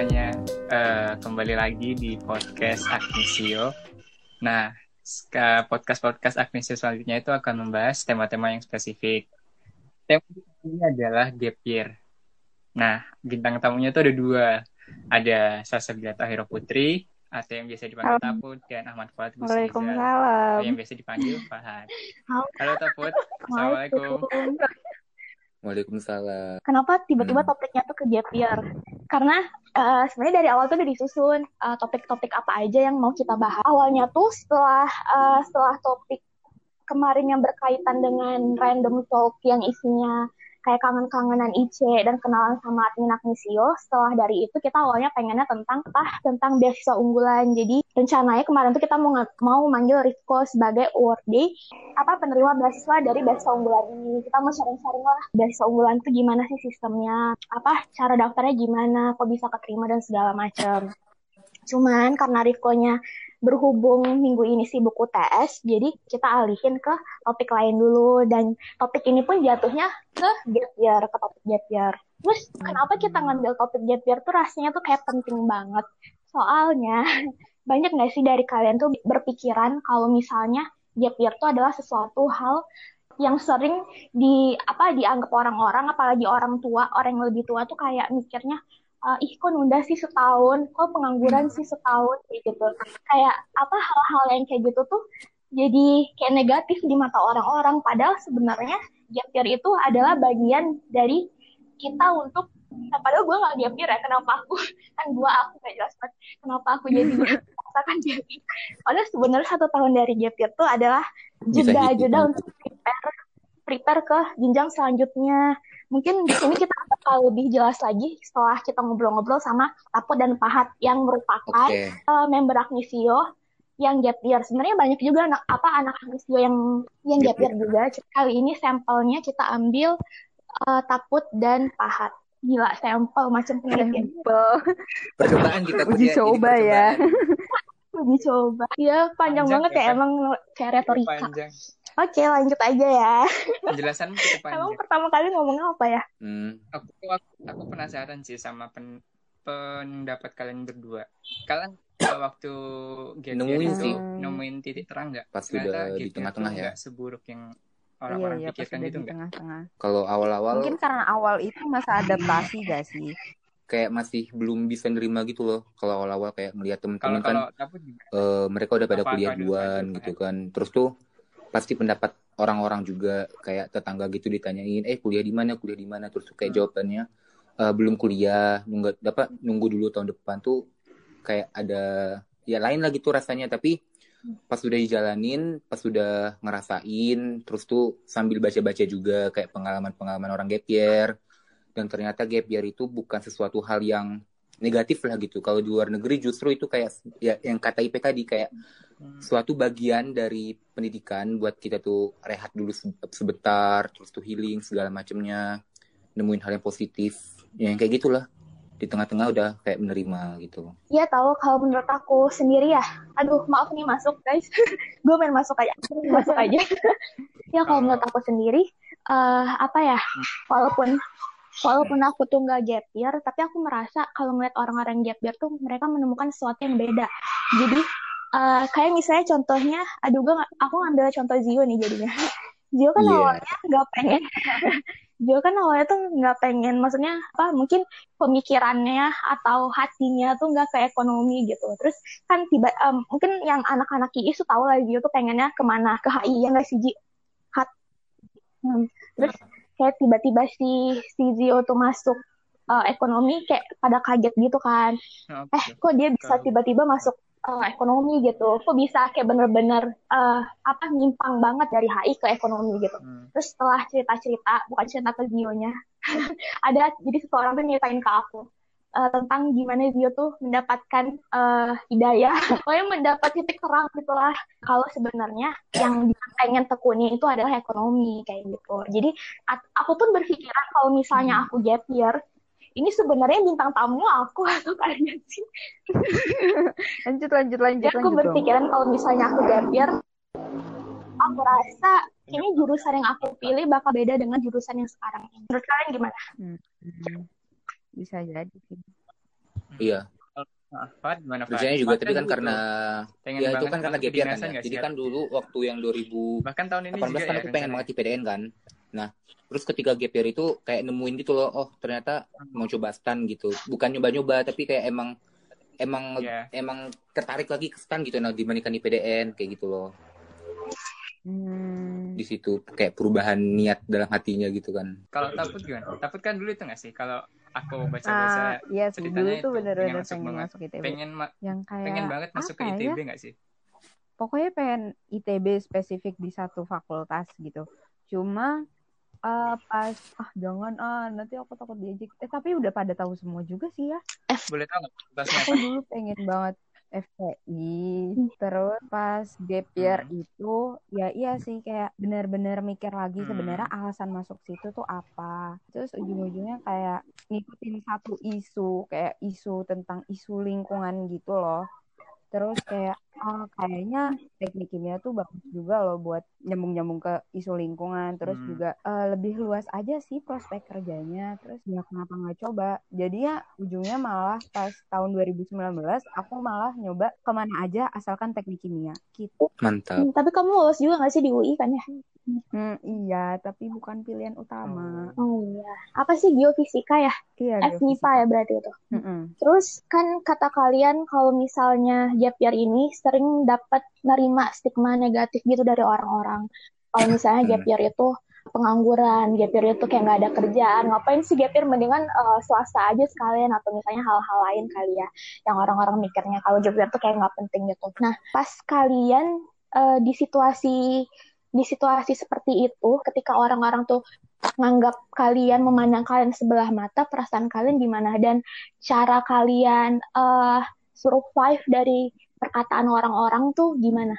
semuanya, uh, kembali lagi di podcast Agnesio. Nah, podcast-podcast Agnesio selanjutnya itu akan membahas tema-tema yang spesifik. Tema ini adalah gap year. Nah, bintang tamunya itu ada dua. Ada Sasa Bilata Hero Putri, atau yang biasa dipanggil Taput, dan Ahmad Fuad Waalaikumsalam. yang biasa dipanggil Fahad. Halo Taput, Assalamualaikum. Waalaikumsalam. Kenapa tiba-tiba hmm. topiknya tuh ke gap year? Karena uh, sebenarnya dari awal tuh udah disusun uh, topik-topik apa aja yang mau kita bahas. Awalnya tuh setelah uh, setelah topik kemarin yang berkaitan dengan random talk yang isinya kayak kangen-kangenan IC dan kenalan sama admin Agnesio. Setelah dari itu kita awalnya pengennya tentang apa? Tentang beasiswa unggulan. Jadi rencananya kemarin tuh kita mau mau manggil Rifko sebagai awardee apa penerima beasiswa dari beasiswa unggulan ini. Kita mau sharing-sharing lah beasiswa unggulan itu gimana sih sistemnya? Apa cara daftarnya gimana? Kok bisa keterima dan segala macam. Cuman karena Rifko-nya berhubung minggu ini sibuk UTS, jadi kita alihin ke topik lain dulu dan topik ini pun jatuhnya ke gap year, ke topik gap year. Terus kenapa kita ngambil topik gap year tuh rasanya tuh kayak penting banget. Soalnya banyak nggak sih dari kalian tuh berpikiran kalau misalnya gap year tuh adalah sesuatu hal yang sering di apa dianggap orang-orang apalagi orang tua orang yang lebih tua tuh kayak mikirnya uh, ih kok nunda sih setahun, kok pengangguran hmm. sih setahun? Kayak gitu. Kayak apa hal-hal yang kayak gitu tuh jadi kayak negatif di mata orang-orang. Padahal sebenarnya gap year itu adalah bagian dari kita untuk nah, padahal gue gak gap year ya kenapa aku? Kan gue aku gak jelas banget. Kenapa aku jadi merasakan gap year? Padahal sebenarnya satu tahun dari gap year itu adalah jeda-jeda untuk prepare prepare ke jenjang selanjutnya. Mungkin di sini kita lebih jelas lagi setelah kita ngobrol-ngobrol sama Apo dan Pahat yang merupakan okay. uh, eh, member Agnesio yang gap year. Sebenarnya banyak juga anak apa anak Agnesio yang yang gap year juga. Kali ini sampelnya kita ambil uh, Taput dan Pahat. Gila, sampel macam penelitian. Percobaan kita uji coba ya. Uji coba. Iya, panjang, panjang banget ya, ya emang kayak retorika. Panjang. Oke, lanjut aja ya. Penjelasan cukup panjang. Emang pertama kali ngomong apa ya? Hmm. Aku, aku, aku penasaran sih sama pen, pendapat kalian berdua. Kalian waktu nemuin sih nemuin titik terang nggak? Pas sudah di tengah-tengah ya. Seburuk yang orang-orang iya, iya, pikirkan gitu nggak? Kalau awal-awal mungkin karena awal itu masa adaptasi gak sih? Kayak masih belum bisa nerima gitu loh kalau awal-awal kayak melihat temen-temen kan uh, mereka udah pada kuliah duluan gitu kan. Terus tuh pasti pendapat orang-orang juga kayak tetangga gitu ditanyain eh kuliah di mana? Kuliah di mana? Terus kayak hmm. jawabannya e, belum kuliah nunggu dapat nunggu dulu tahun depan tuh kayak ada ya lain lagi tuh rasanya. Tapi pas sudah dijalanin pas sudah ngerasain terus tuh sambil baca-baca juga kayak pengalaman-pengalaman orang gap year dan ternyata gap year itu bukan sesuatu hal yang negatif lah gitu kalau di luar negeri justru itu kayak ya yang kata IP tadi kayak hmm. suatu bagian dari pendidikan buat kita tuh rehat dulu sebentar terus tuh healing segala macamnya nemuin hal yang positif ya, yang kayak gitulah di tengah-tengah udah kayak menerima gitu. Iya tahu kalau menurut aku sendiri ya. Aduh maaf nih masuk guys. gue main masuk aja. masuk aja. ya kalau menurut aku sendiri uh, apa ya? Walaupun walaupun aku tuh nggak gap year tapi aku merasa kalau ngeliat orang-orang gap year tuh mereka menemukan sesuatu yang beda. Jadi uh, kayak misalnya contohnya aduh gue aku ngambil contoh Zio nih jadinya. Zio kan yeah. awalnya nggak pengen. Zio kan awalnya tuh nggak pengen maksudnya apa mungkin pemikirannya atau hatinya tuh nggak ke ekonomi gitu. Terus kan tiba um, mungkin yang anak-anak IIS tuh tahu lah Zio tuh pengennya ke mana ke HI ya nggak sih Ji? Hat hmm. terus kayak tiba-tiba si si Zio tuh masuk uh, ekonomi kayak pada kaget gitu kan. Okay. eh kok dia bisa tiba-tiba masuk uh, ekonomi gitu? Kok bisa kayak bener-bener uh, apa nyimpang banget dari HI ke ekonomi gitu? Hmm. terus setelah cerita-cerita bukan cerita ke Zio-nya ada jadi seseorang tuh nyeritain ke aku uh, tentang gimana dia tuh mendapatkan uh, hidayah, pokoknya mendapat titik terang gitulah. Kalau sebenarnya yang dia pengen tekuni itu adalah ekonomi kayak gitu. Jadi aku pun berpikiran kalau misalnya aku gap year, ini sebenarnya bintang tamu aku atau kalian sih? lanjut lanjut lanjut. Ya, aku lanjut berpikiran kalau misalnya aku gap year, aku rasa ini jurusan yang aku pilih bakal beda dengan jurusan yang sekarang ini. Menurut kalian gimana? Hmm. Hmm bisa jadi sih iya apa gimana Pak? juga tadi kan karena pengen ya itu kan karena gap kan ya. Jadi kan dulu waktu yang 2000 bahkan tahun ini 18 kan ya, aku pengen banget IPDN kan. Nah, terus ketika gap year itu kayak nemuin gitu loh, oh ternyata mau coba stan gitu. Bukan nyoba-nyoba tapi kayak emang emang yeah. emang tertarik lagi ke stan gitu nah dibandingkan IPDN kayak gitu loh. Hmm. Di situ kayak perubahan niat dalam hatinya gitu kan. Kalau takut gimana? Takut kan dulu itu gak sih? Kalau aku baca-baca uh, iya sih dulu tuh bener-bener pengen, pengen masuk ITB pengen ma yang kayak pengen banget masuk ke ITB ya? gak sih pokoknya pengen ITB spesifik di satu fakultas gitu cuma uh, pas ah jangan ah nanti aku takut diajak eh tapi udah pada tahu semua juga sih ya eh boleh tahu aku dulu pengen banget FPI terus pas gap year hmm. itu ya iya sih kayak bener-bener mikir lagi hmm. sebenarnya alasan masuk situ tuh apa terus ujung-ujungnya kayak ngikutin satu isu kayak isu tentang isu lingkungan gitu loh terus kayak oh, kayaknya teknik kimia tuh bagus juga loh buat nyambung-nyambung ke isu lingkungan terus hmm. juga uh, lebih luas aja sih prospek kerjanya terus ya kenapa nggak coba jadi ya ujungnya malah pas tahun 2019 aku malah nyoba ke mana aja asalkan teknik kimia gitu mantap hmm, tapi kamu lulus juga nggak sih di UI kan ya Hmm, iya, tapi bukan pilihan utama. Oh iya. Apa sih geofisika ya? Iya, FMIPA ya berarti itu. Mm -hmm. Terus kan kata kalian kalau misalnya gap year ini sering dapat nerima stigma negatif gitu dari orang-orang. Kalau misalnya gap year itu pengangguran, gap year itu kayak nggak ada kerjaan, ngapain sih gap year mendingan uh, swasta aja sekalian atau misalnya hal-hal lain kali ya, yang orang-orang mikirnya kalau gap year tuh kayak nggak penting gitu. Nah, pas kalian uh, di situasi di situasi seperti itu ketika orang-orang tuh menganggap kalian memandang kalian sebelah mata perasaan kalian gimana dan cara kalian uh, survive dari perkataan orang-orang tuh gimana?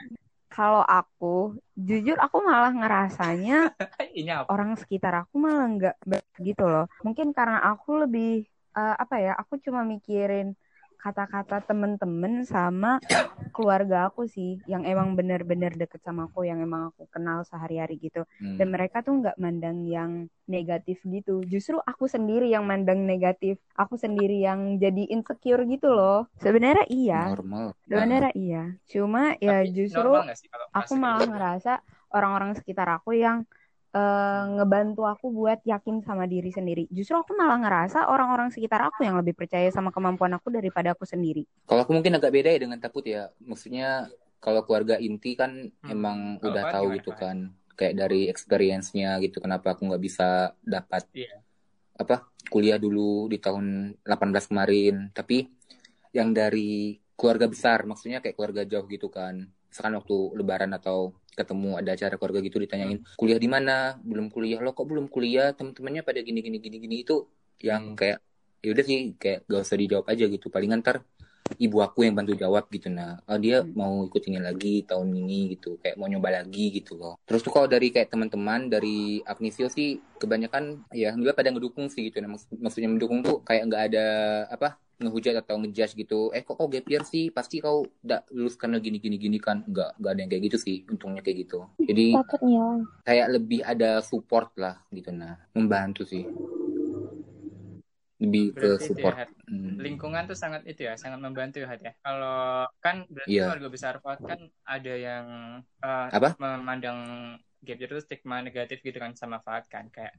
Kalau aku, jujur aku malah ngerasanya orang sekitar aku malah nggak gitu loh. Mungkin karena aku lebih uh, apa ya? Aku cuma mikirin kata-kata temen-temen sama keluarga aku sih yang emang bener-bener deket sama aku yang emang aku kenal sehari-hari gitu. Hmm. dan mereka tuh nggak mandang yang negatif gitu. Justru aku sendiri yang mandang negatif. Aku sendiri yang jadi insecure gitu loh. Sebenarnya iya. Normal. Sebenarnya iya. Cuma ya justru aku malah ngerasa orang-orang sekitar aku yang uh, ngebantu aku buat yakin sama diri sendiri. Justru aku malah ngerasa orang-orang sekitar aku yang lebih percaya sama kemampuan aku daripada aku sendiri. Kalau aku mungkin agak beda ya dengan takut ya. Maksudnya kalau keluarga inti kan hmm. emang oh, udah tahu gitu kan. Kayak dari experience-nya gitu kenapa aku nggak bisa dapat yeah. apa kuliah dulu di tahun 18 kemarin. Tapi yang dari keluarga besar maksudnya kayak keluarga jauh gitu kan. Misalkan waktu lebaran atau ketemu ada acara keluarga gitu ditanyain kuliah di mana? Belum kuliah. Lo kok belum kuliah? Teman-temannya pada gini gini gini gini. Itu yang kayak ya udah sih kayak gak usah dijawab aja gitu. Paling ntar ibu aku yang bantu jawab gitu. Nah oh, dia hmm. mau ikut ini lagi tahun ini gitu. Kayak mau nyoba lagi gitu loh. Terus tuh kalau dari kayak teman-teman dari Agnesio sih kebanyakan ya juga pada ngedukung sih gitu. Nah maksudnya mendukung tuh kayak nggak ada apa ngehujat atau ngejudge gitu eh kok kau gap year sih? Pasti kau udah lulus karena gini gini gini kan? Nggak nggak ada yang kayak gitu sih untungnya kayak gitu. Jadi kayak lebih ada support lah gitu nah membantu sih. Lebih ke ya, support. Ya, hmm. lingkungan tuh sangat itu ya sangat membantu ya ya. Kalau kan berarti yeah. keluarga besar Fuad kan ada yang uh, apa? memandang gap year itu stigma negatif gitu kan sama Fuad kan kayak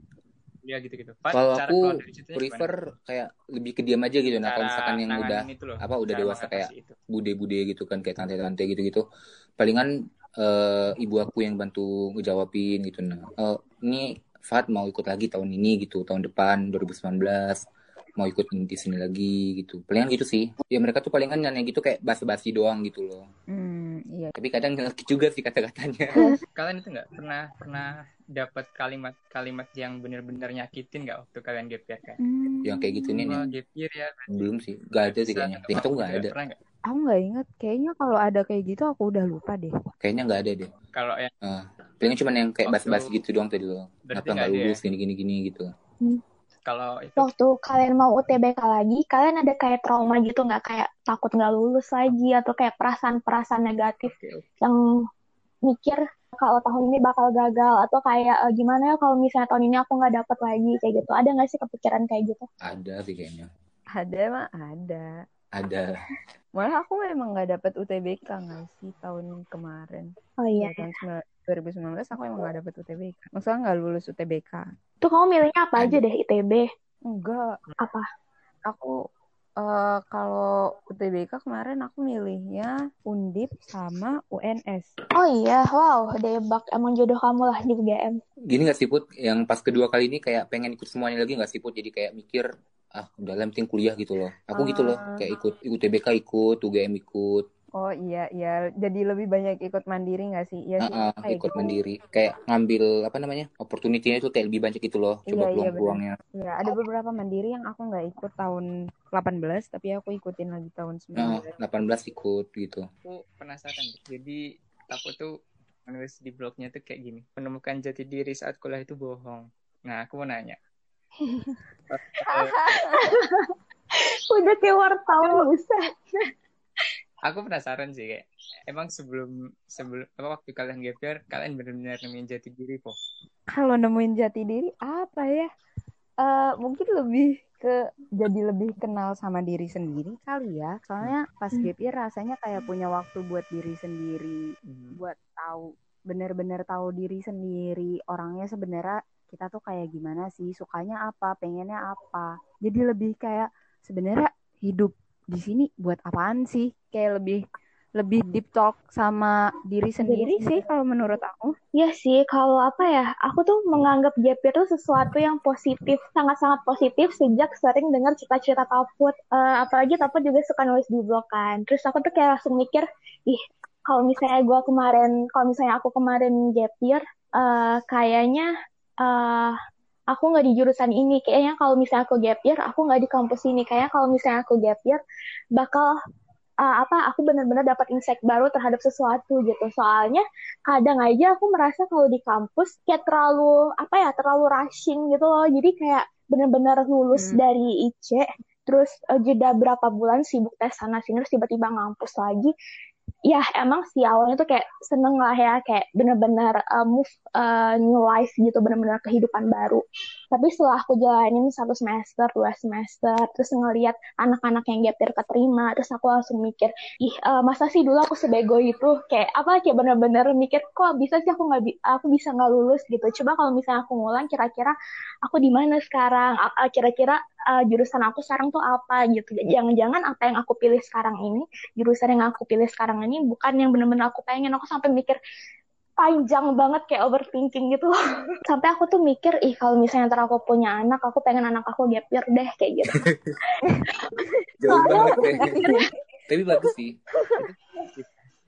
ya gitu-gitu. Kalau aku prefer gimana? kayak lebih ke diam aja gitu. Nah, kalau misalkan yang udah apa udah dewasa kayak bude-bude gitu kan kayak tante-tante gitu-gitu. Palingan uh, ibu aku yang bantu ngejawabin gitu nah. Uh, ini Fat mau ikut lagi tahun ini gitu, tahun depan 2019 mau ikut di sini lagi gitu. Palingan gitu sih. Ya mereka tuh palingan nanya gitu kayak basa-basi doang gitu loh. Hmm, iya. Tapi kadang ngelaki juga sih kata-katanya. Kalian itu nggak pernah pernah dapat kalimat-kalimat yang benar-benar nyakitin nggak waktu kalian gap year kan? Hmm. Yang kayak gitu nih. Oh, gap year ya. Belum sih, nggak ada sih kayaknya. Itu nggak ada. Pernah gak? Aku nggak inget. Kayaknya kalau ada kayak gitu aku udah lupa deh. Kayaknya nggak ada deh. Kalau yang uh, paling cuma yang kayak bas-bas gitu doang tadi loh. Kenapa nggak lulus ya? gini-gini gini gitu. Hmm. Kalau itu... waktu kalian mau UTBK lagi, kalian ada kayak trauma gitu nggak? Kayak takut nggak lulus lagi atau kayak perasaan-perasaan negatif okay, okay. yang mikir kalau tahun ini bakal gagal atau kayak uh, gimana ya kalau misalnya tahun ini aku nggak dapet lagi kayak gitu. Ada nggak sih kepikiran kayak gitu? Ada sih kayaknya. Ada mah ada. Ada. Malah aku emang nggak dapet UTBK nggak sih tahun kemarin? Oh iya. Ya, tahun 2019 aku emang nggak dapet UTBK maksudnya nggak lulus UTBK tuh kamu milihnya apa aja deh ITB enggak. Apa? Aku uh, kalau UTBK kemarin aku milihnya Undip sama UNS. Oh iya, wow, debak emang jodoh kamu lah di UGM. Gini gak sih Put, yang pas kedua kali ini kayak pengen ikut semuanya lagi gak sih Put? Jadi kayak mikir ah udah lah penting kuliah gitu loh. Aku uh, gitu loh ah. kayak ikut ikut TBK ikut UGM ikut Oh iya iya jadi lebih banyak ikut mandiri gak sih? Iya sih. Uh, uh, ikut gitu. mandiri kayak ngambil apa namanya opportunity-nya itu kayak lebih banyak gitu loh coba iya, iya peluang-peluangnya. Iya ada beberapa mandiri yang aku nggak ikut tahun 18 tapi aku ikutin lagi tahun 19. Uh, 18 ikut gitu. Aku penasaran jadi aku tuh menulis di blognya tuh kayak gini menemukan jati diri saat kuliah itu bohong. Nah aku mau nanya Udah kayak wartawan. Aku penasaran sih kayak emang sebelum sebelum apa waktu kalian gap kalian benar-benar nemuin jati diri kok. Kalau nemuin jati diri apa ya? Uh, mungkin lebih ke jadi lebih kenal sama diri sendiri kali ya. Soalnya pas gap year rasanya kayak punya waktu buat diri sendiri, hmm. buat tahu bener-bener tahu diri sendiri orangnya sebenarnya kita tuh kayak gimana sih sukanya apa pengennya apa jadi lebih kayak sebenarnya hidup di sini buat apaan sih kayak lebih lebih deep talk sama diri sendiri sih kalau menurut aku. Iya sih, kalau apa ya, aku tuh menganggap gap itu sesuatu yang positif, sangat-sangat positif sejak sering dengar cita-cita Taput. Uh, apalagi Taput juga suka nulis di blog kan. Terus aku tuh kayak langsung mikir, ih kalau misalnya gue kemarin, kalau misalnya aku kemarin year, uh, kayaknya uh, aku nggak di jurusan ini. Kayaknya kalau misalnya aku gap year aku nggak di kampus ini. Kayaknya kalau misalnya aku gap year bakal uh, apa aku benar-benar dapat insight baru terhadap sesuatu gitu. Soalnya kadang aja aku merasa kalau di kampus kayak terlalu apa ya terlalu rushing gitu loh. Jadi kayak benar-benar lulus hmm. dari IC terus uh, jeda berapa bulan sibuk tes sana sini terus tiba-tiba ngampus lagi ya emang sih awalnya tuh kayak seneng lah ya kayak bener-bener uh, move uh, new life gitu bener-bener kehidupan baru. Tapi setelah aku jalanin satu semester dua semester terus ngeliat anak-anak yang gap year keterima terus aku langsung mikir ih uh, masa sih dulu aku sebego itu? Kayak apa kayak bener-bener mikir kok bisa sih aku nggak aku bisa nggak lulus? Gitu. Coba kalau misalnya aku ngulang kira-kira aku di mana sekarang? Kira-kira uh, jurusan aku sekarang tuh apa gitu. Jangan-jangan apa yang aku pilih sekarang ini jurusan yang aku pilih sekarang ini bukan yang bener-bener aku pengen. Aku sampai mikir panjang banget kayak overthinking gitu. Sampai aku tuh mikir ih kalau misalnya ntar aku punya anak aku pengen anak aku gap year deh kayak gitu. Jauh banget deh tapi bagus sih.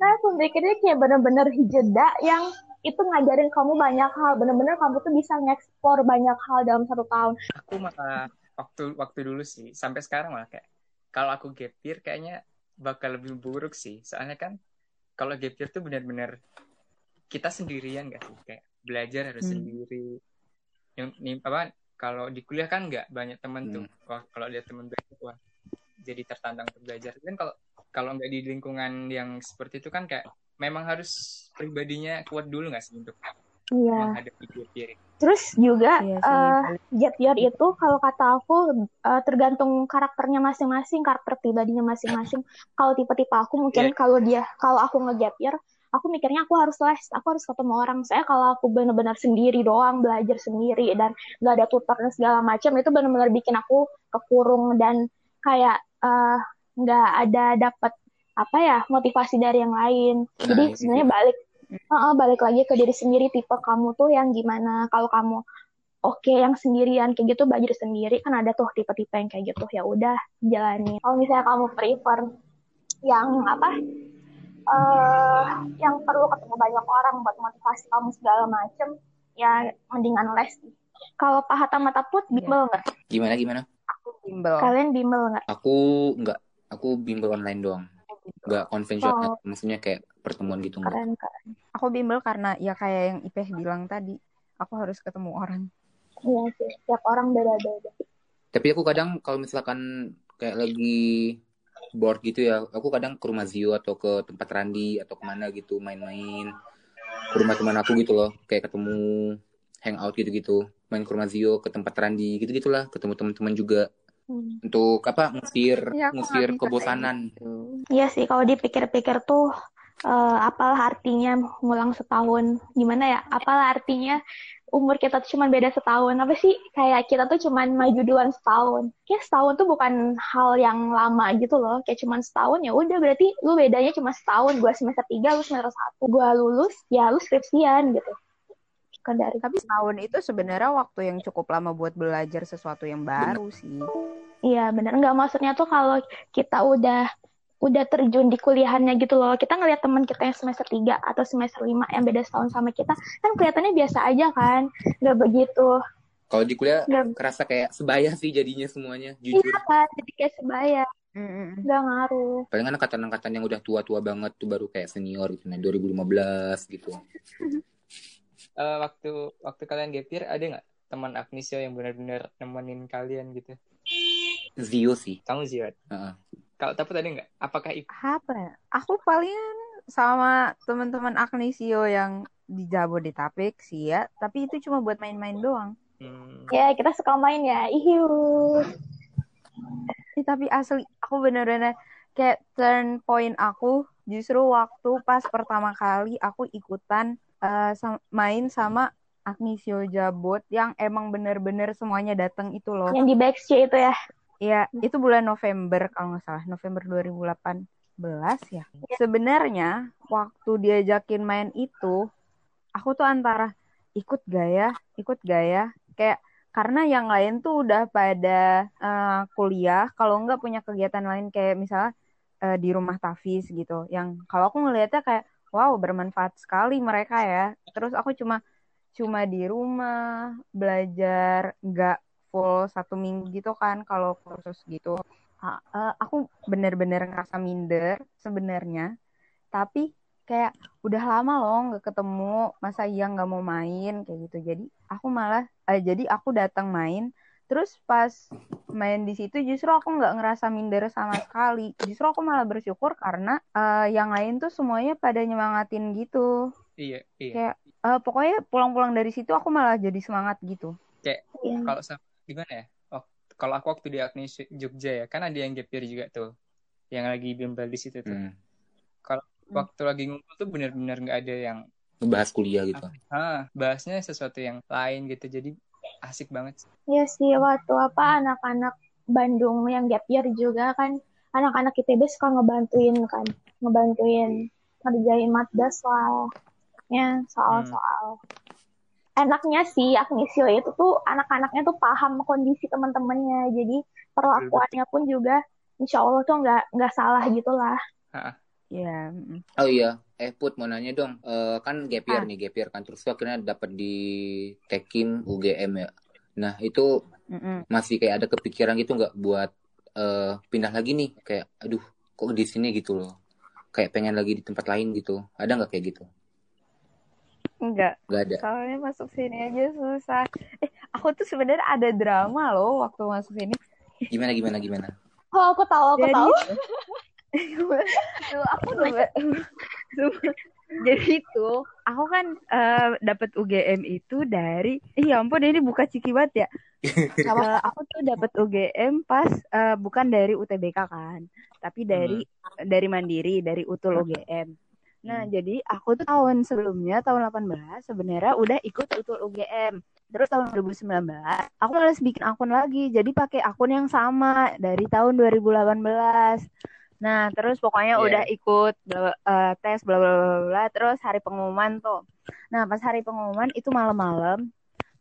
Nah aku mikirnya kayak bener-bener jeda yang itu ngajarin kamu banyak hal. Bener-bener kamu tuh bisa ngeksplor banyak hal dalam satu tahun. Aku malah waktu waktu dulu sih. Sampai sekarang malah kayak kalau aku gap year kayaknya bakal lebih buruk sih. Soalnya kan kalau gap year tuh benar-benar kita sendirian gak sih? Kayak belajar harus hmm. sendiri. Yang nih apa kalau di kuliah kan nggak banyak teman hmm. tuh kalau lihat teman belajar wah jadi tertantang untuk belajar. Kan kalau kalau nggak di lingkungan yang seperti itu kan kayak memang harus pribadinya kuat dulu nggak sih untuk Iya. Terus juga iya uh, jet year itu kalau kata aku uh, tergantung karakternya masing-masing, karakter pribadinya masing-masing. kalau tipe-tipe aku mungkin yeah. kalau dia kalau aku nge year, aku mikirnya aku harus les, aku harus ketemu orang. Saya kalau aku benar-benar sendiri doang, belajar sendiri dan nggak ada tutor dan segala macam itu benar-benar bikin aku kekurung dan kayak uh, nggak ada dapat apa ya motivasi dari yang lain. Nah, Jadi sebenarnya balik uh, balik lagi ke diri sendiri tipe kamu tuh yang gimana. Kalau kamu oke okay, yang sendirian kayak gitu belajar sendiri kan ada tuh tipe-tipe yang kayak gitu. Ya udah jalani kalau misalnya kamu prefer yang apa uh, yang perlu ketemu banyak orang buat motivasi kamu segala macem ya mendingan les kalau Pak Hatta Mata Put iya. bimbel nggak? Gimana gimana? Aku bimbel. Kalian bimbel nggak? Aku nggak. Aku bimbel online doang. Nggak konvensional. Oh. maksudnya kayak pertemuan gitu keren, keren. aku bimbel karena ya kayak yang Ipeh bilang tadi aku harus ketemu orang. Iya sih setiap orang beda-beda. Tapi aku kadang kalau misalkan kayak lagi board gitu ya aku kadang ke rumah Zio atau ke tempat Randi atau ke mana gitu main-main. Ke rumah teman aku gitu loh kayak ketemu hangout gitu-gitu. Main ke rumah Zio ke tempat Randi gitu gitulah ketemu teman-teman juga. Hmm. untuk apa musir ya, musir kebosanan. gitu. iya sih kalau dipikir-pikir tuh uh, apalah artinya ngulang setahun. Gimana ya? Apalah artinya umur kita tuh cuma beda setahun. Apa sih? Kayak kita tuh cuma maju duluan setahun. Kayak setahun tuh bukan hal yang lama gitu loh. Kayak cuma setahun ya udah berarti lu bedanya cuma setahun. Gue semester tiga lu semester satu. Gue lulus ya lu skripsian gitu. Kan dari tapi setahun itu sebenarnya waktu yang cukup lama buat belajar sesuatu yang baru sih. Iya benar nggak maksudnya tuh kalau kita udah udah terjun di kuliahannya gitu loh. Kita ngeliat teman kita yang semester 3 atau semester 5 yang beda setahun sama kita, kan kelihatannya biasa aja kan. Gak begitu. Kalau di kuliah Gak... kerasa kayak sebaya sih jadinya semuanya, jujur. Iya kan, jadi kayak sebaya. Mm-mm. Gak ngaruh. Paling kan angkatan-angkatan yang udah tua-tua banget tuh baru kayak senior gitu, nah 2015 gitu. uh, waktu waktu kalian gapir ada nggak teman Agnesio yang benar-benar nemenin kalian gitu? Zio sih. Kamu Zio? Uh-uh. Kalau tapi tadi nggak? Apakah itu? Apa? Ya? Aku paling sama teman-teman Agnesio yang di Jabodetabek sih ya. Tapi itu cuma buat main-main doang. Hmm. Ya kita suka main ya. Ihiu. tapi asli aku bener-bener kayak turn point aku justru waktu pas pertama kali aku ikutan uh, main sama Agnesio Jabot yang emang bener-bener semuanya datang itu loh. Yang di backstage itu ya. Ya, itu bulan November kalau nggak salah, November 2018 ya. ya. Sebenarnya waktu diajakin main itu, aku tuh antara ikut gaya, ikut gaya, kayak karena yang lain tuh udah pada uh, kuliah, kalau nggak punya kegiatan lain kayak misalnya uh, di rumah Tafis gitu, yang kalau aku ngelihatnya kayak wow bermanfaat sekali mereka ya. Terus aku cuma cuma di rumah belajar nggak full satu minggu gitu kan kalau kursus gitu. Uh, uh, aku bener-bener ngerasa minder sebenarnya. Tapi kayak udah lama loh nggak ketemu masa iya nggak mau main kayak gitu. Jadi aku malah uh, jadi aku datang main terus pas main di situ justru aku nggak ngerasa minder sama sekali. Justru aku malah bersyukur karena uh, yang lain tuh semuanya pada nyemangatin gitu. Iya iya. Kayak uh, pokoknya pulang-pulang dari situ aku malah jadi semangat gitu. Kayak iya. kalau gimana ya? Oh, kalau aku waktu di Agnes Jogja ya, kan ada yang gap year juga tuh, yang lagi bimbel di situ tuh. Hmm. Kalau hmm. waktu lagi ngumpul tuh benar-benar nggak ada yang bahas kuliah gitu. Ah, bahasnya sesuatu yang lain gitu. Jadi asik banget. Iya sih, waktu apa anak-anak Bandung yang gap year juga kan anak-anak ITB suka ngebantuin kan, ngebantuin ngerjain matdas lah, ya soal-soal. Hmm enaknya sih Agnesio itu tuh anak-anaknya tuh paham kondisi teman-temannya jadi perlakuannya pun juga insya Allah tuh nggak nggak salah gitulah ya yeah. oh iya. Eh put mau nanya dong. Uh, kan gap year ah. nih gap year kan. Terus akhirnya dapat di Tekim UGM ya. Nah itu mm -mm. masih kayak ada kepikiran gitu nggak buat uh, pindah lagi nih? Kayak aduh kok di sini? gitu loh. Kayak pengen lagi di tempat lain gitu. Ada nggak kayak gitu Enggak. Enggak ada. Soalnya masuk sini aja susah. Eh, aku tuh sebenarnya ada drama loh waktu masuk sini. Gimana gimana gimana? Oh, aku tahu, aku Jadi, tahu. Tuh, aku udah jadi itu aku kan uh, dapat UGM itu dari iya ampun ini buka ciki banget ya uh, aku tuh dapat UGM pas uh, bukan dari UTBK kan tapi dari hmm. dari mandiri dari utul UGM Nah, hmm. jadi aku tuh tahun sebelumnya, tahun 18, sebenarnya udah ikut utul UGM. Terus tahun 2019, aku malas bikin akun lagi. Jadi pakai akun yang sama dari tahun 2018. Nah, terus pokoknya yeah. udah ikut bla, uh, tes bla bla bla bla terus hari pengumuman tuh. Nah, pas hari pengumuman itu malam-malam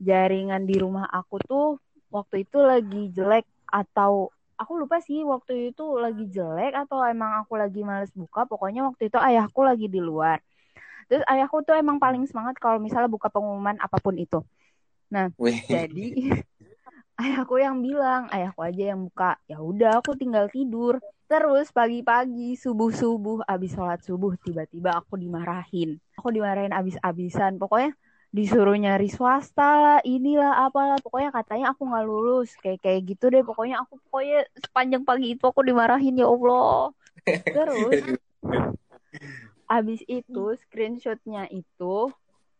jaringan di rumah aku tuh waktu itu lagi jelek atau aku lupa sih waktu itu lagi jelek atau emang aku lagi males buka pokoknya waktu itu ayahku lagi di luar. Terus ayahku tuh emang paling semangat kalau misalnya buka pengumuman apa pun itu. Nah Wih. jadi ayahku yang bilang ayahku aja yang buka. Ya udah aku tinggal tidur. Terus pagi-pagi subuh-subuh abis sholat subuh tiba-tiba aku dimarahin. Aku dimarahin abis-abisan. Pokoknya disuruh nyari swasta lah inilah apalah. Pokoknya katanya aku nggak lulus. Kayak kayak gitu deh pokoknya. Aku pokoknya sepanjang pagi itu aku dimarahin ya allah. Terus abis itu screenshotnya itu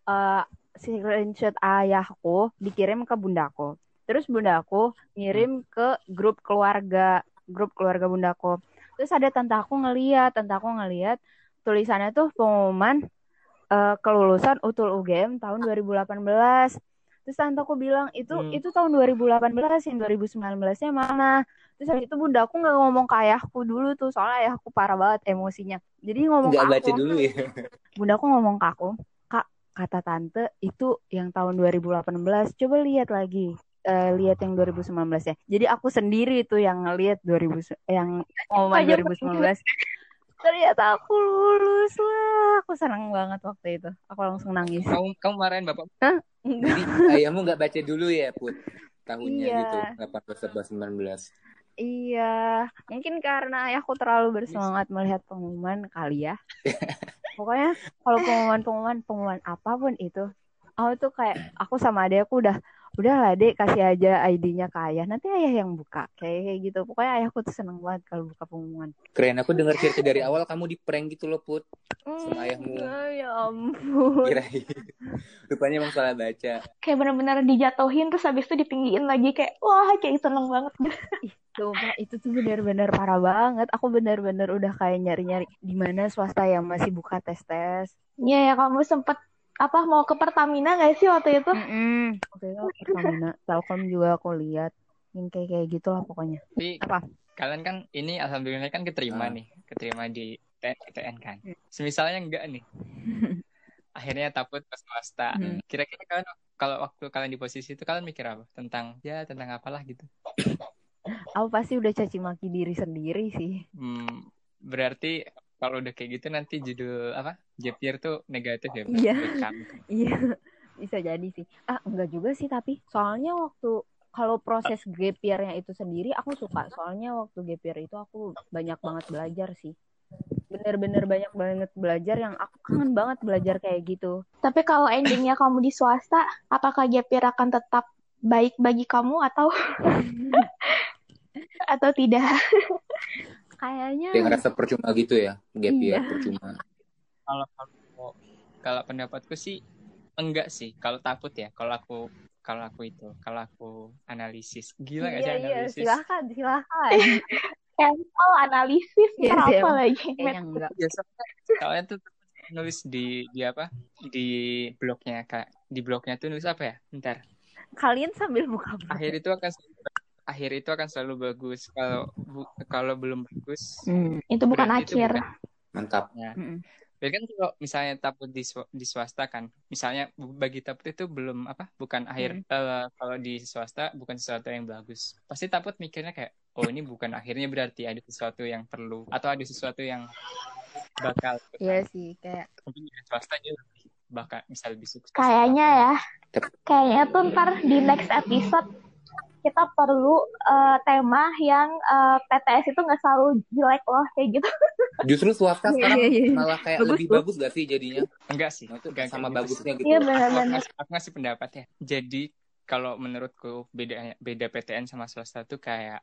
uh, screenshot ayahku dikirim ke bundaku terus bundaku ngirim ke grup keluarga grup keluarga bundaku terus ada tante aku ngeliat tante aku ngeliat tulisannya tuh pengumuman uh, kelulusan utul UGM tahun 2018 terus tante aku bilang itu hmm. itu tahun 2018 yang 2019 nya mana terus habis itu bunda aku nggak ngomong ke ayahku dulu tuh soalnya ayahku parah banget emosinya jadi ngomong nggak baca dulu ya bunda aku ngomong ke aku kak kata tante itu yang tahun 2018 coba lihat lagi uh, lihat yang 2019 ya. Jadi aku sendiri tuh yang ngelihat 2000 yang pengumuman 2019. Ternyata aku lulus lah. Aku senang banget waktu itu. Aku langsung nangis. Kamu kamu marahin bapak? Hah? Jadi ayahmu nggak baca dulu ya, Put? Tahunnya iya. gitu, 18 19. Iya, mungkin karena ayahku terlalu bersemangat melihat pengumuman kali ya. Pokoknya kalau pengumuman-pengumuman pengumuman apa pun itu, aku tuh kayak aku sama adekku udah udah lah dek kasih aja ID-nya ke ayah nanti ayah yang buka kayak, gitu. Pokoknya ayahku tuh seneng banget kalau buka pengumuman. Keren aku dengar cerita dari awal kamu di prank gitu loh put. Sama ayahmu. ya ampun. Kirain. Rupanya emang salah baca. Kayak benar-benar dijatuhin terus habis itu ditinggiin lagi kayak wah kayak seneng banget. Itu itu tuh benar-benar parah banget. Aku benar-benar udah kayak nyari-nyari di mana swasta yang masih buka tes tes Iya ya kamu sempet apa mau ke Pertamina gak sih waktu itu? Mm -mm. Waktu itu Pertamina, Telkom juga aku lihat yang kayak kayak gitu lah pokoknya. Tapi apa? Kalian kan ini alhamdulillah kan keterima hmm. nih, keterima di PTN kan. Hmm. Semisalnya enggak nih. Akhirnya takut ke swasta. Hmm. Kira-kira kalian kalau waktu kalian di posisi itu kalian mikir apa? Tentang ya tentang apalah gitu. Aku pasti udah caci maki diri sendiri sih. Hmm, berarti kalau udah kayak gitu nanti judul apa? Gap year tuh negatif ya iya. iya bisa jadi sih. Ah enggak juga sih tapi soalnya waktu kalau proses gap year-nya itu sendiri aku suka. Soalnya waktu gap year itu aku banyak banget belajar sih. Bener-bener banyak banget belajar yang aku kangen banget belajar kayak gitu. Tapi kalau endingnya kamu di swasta, apakah gap year akan tetap baik bagi kamu atau atau tidak? Kayaknya kayak ngerasa percuma gitu ya gap iya. percuma. Kalau kalau kalau pendapatku sih enggak sih. Kalau takut ya kalau aku kalau aku itu kalau aku analisis. Gila gak sih iya, analisis? iya, silakan. Silakan oh analisis ya, apa lagi? Enggak. Ya, soalnya, soalnya tuh nulis di di apa? Di blognya kak. Di blognya tuh nulis apa ya? Ntar kalian sambil buka blog. akhir itu akan akhir itu akan selalu bagus kalau bu, kalau belum bagus hmm, itu bukan akhir itu bukan, mantap ya. Hmm. Jadi kan kalau misalnya taput di, di swasta kan, misalnya bagi taput itu belum apa, bukan akhir. Hmm. Uh, kalau di swasta bukan sesuatu yang bagus. Pasti taput mikirnya kayak, oh ini bukan akhirnya berarti ada sesuatu yang perlu atau ada sesuatu yang bakal. Iya sih, kayak. Mungkin di swasta aja bakal misal lebih sukses. Kayaknya ya, kayaknya tuh ntar di next episode kita perlu uh, tema yang uh, eh, PTS itu nggak selalu jelek loh kayak gitu. Justru swasta iya, sekarang yeah, yeah, yeah. malah kayak bagus, lebih tuh. bagus gak sih jadinya? Enggak sih. Nah, itu enggak, sama gitu bagusnya gitu. Iya benar-benar. Aku, aku ngasih pendapat ya. Jadi kalau menurutku beda beda PTN sama swasta tuh kayak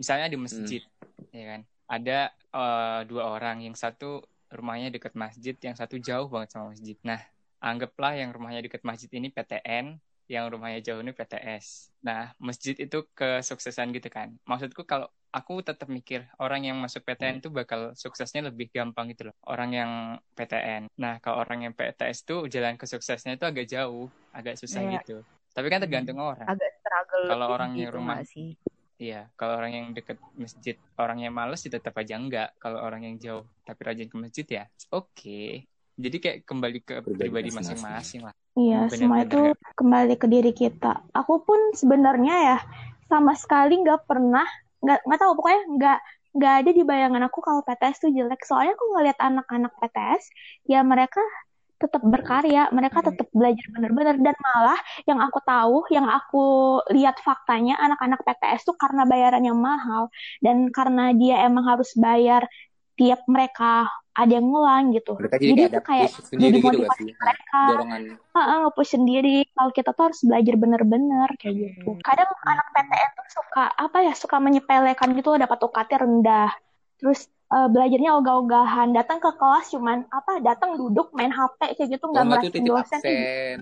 misalnya di masjid, hmm. ya kan? Ada uh, dua orang, yang satu rumahnya dekat masjid, yang satu jauh banget sama masjid. Nah, anggaplah yang rumahnya dekat masjid ini PTN, yang rumahnya jauh ini PTS. Nah, masjid itu kesuksesan gitu kan. Maksudku kalau aku tetap mikir orang yang masuk PTN itu bakal suksesnya lebih gampang gitu loh. Orang yang PTN. Nah, kalau orang yang PTS tuh jalan kesuksesnya itu agak jauh, agak susah yeah. gitu. Tapi kan tergantung hmm. orang. Agak struggle. Kalau orang yang rumah sih. Iya, kalau orang yang deket masjid, orang yang males ya tetap aja enggak. Kalau orang yang jauh tapi rajin ke masjid ya, oke. Okay. Jadi kayak kembali ke pribadi masing-masing lah. Iya, bener, semua itu kembali ke diri kita. Aku pun sebenarnya ya sama sekali nggak pernah nggak nggak tahu pokoknya nggak nggak ada di bayangan aku kalau PTS tuh jelek. Soalnya aku ngeliat anak-anak PTS ya mereka tetap berkarya, mereka tetap belajar benar-benar dan malah yang aku tahu, yang aku lihat faktanya anak-anak PTS tuh karena bayarannya mahal dan karena dia emang harus bayar tiap mereka ada yang ngulang gitu. Mereka jadi, jadi itu kayak jadi gitu motivasi gitu mereka. Dorongan. nge-push sendiri. Kalau kita tuh harus belajar bener-bener kayak gitu. Hmm. Kadang anak PTN tuh suka apa ya suka menyepelekan gitu dapat UKT rendah. Terus uh, belajarnya ogah-ogahan. Datang ke kelas cuman apa? Datang duduk main HP kayak gitu nggak oh, merhatiin dosen. Absen,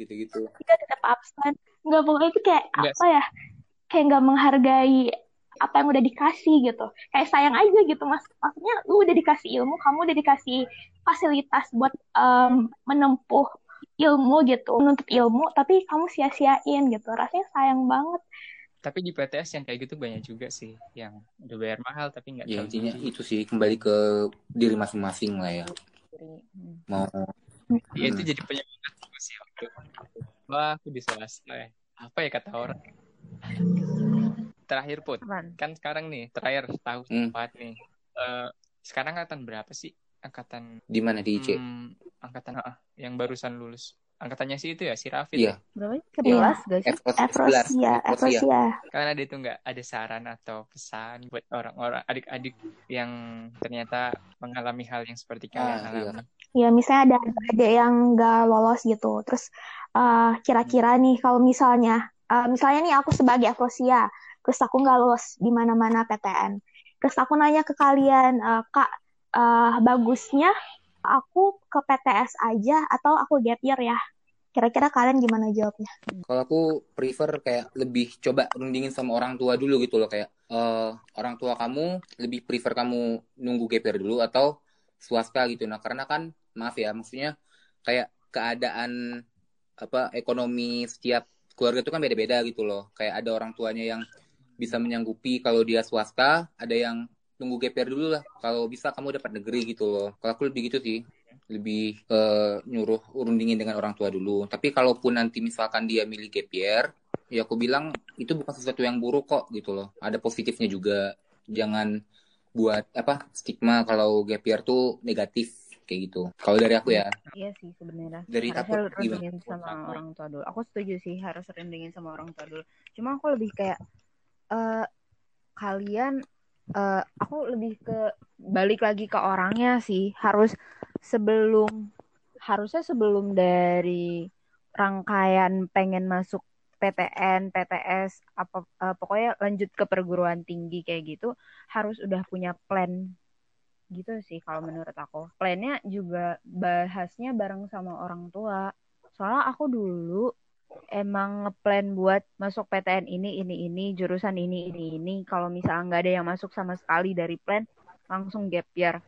gitu-gitu. Iya tetap absen. nggak pokoknya itu kayak Enggak. apa ya kayak nggak menghargai apa yang udah dikasih gitu. Kayak sayang aja gitu mas. Maksudnya lu udah dikasih ilmu kamu udah dikasih fasilitas buat um, menempuh ilmu gitu. Menuntut ilmu tapi kamu sia-siain gitu. Rasanya sayang banget. Tapi di PTS yang kayak gitu banyak juga sih yang udah bayar mahal tapi nggak ya intinya itu sih kembali ke diri masing-masing lah ya. Mau ya, itu jadi penyemangat sih wah aku di swasta ya apa ya kata orang terakhir put. Kan sekarang nih terakhir tahun hmm. empat nih uh, sekarang angkatan berapa sih? Angkatan di mana? Di IC hmm, angkatan uh, yang barusan lulus. Angkatannya sih itu ya si Raffi iya. berapa sebelas guys Efrosia Efrosia karena dia itu nggak? Ada saran atau pesan buat orang-orang adik-adik yang ternyata mengalami hal yang seperti ah, kalian ah, alami? Iya. ya misalnya ada ada yang nggak lolos gitu. Terus uh, kira-kira nih kalau misalnya uh, misalnya nih aku sebagai Efrosia terus aku nggak lolos di mana-mana PTN terus aku nanya ke kalian uh, kak uh, bagusnya aku ke PTS aja atau aku gap year ya? Kira-kira kalian gimana jawabnya? Kalau aku prefer kayak lebih coba rundingin sama orang tua dulu gitu loh kayak uh, orang tua kamu lebih prefer kamu nunggu gap year dulu atau swasta gitu. Nah karena kan maaf ya maksudnya kayak keadaan apa ekonomi setiap keluarga itu kan beda-beda gitu loh. Kayak ada orang tuanya yang bisa menyanggupi kalau dia swasta, ada yang tunggu GPR dulu lah kalau bisa kamu dapat negeri gitu loh kalau aku lebih gitu sih lebih uh, nyuruh urundingin dengan orang tua dulu tapi kalaupun nanti misalkan dia milih GPR ya aku bilang itu bukan sesuatu yang buruk kok gitu loh ada positifnya juga jangan buat apa stigma kalau GPR tuh negatif kayak gitu. Kalau dari aku ya. Iya sih sebenarnya. Dari harus aku gimana? sama orang tua dulu. Aku setuju sih harus rendingin sama orang tua dulu. Cuma aku lebih kayak uh, kalian uh, aku lebih ke balik lagi ke orangnya sih harus sebelum harusnya sebelum dari rangkaian pengen masuk PTN, PTS, apa uh, pokoknya lanjut ke perguruan tinggi kayak gitu harus udah punya plan gitu sih kalau menurut aku. Plannya juga bahasnya bareng sama orang tua. Soalnya aku dulu emang ngeplan buat masuk PTN ini ini ini jurusan ini ini ini. Kalau misalnya nggak ada yang masuk sama sekali dari plan langsung gap year.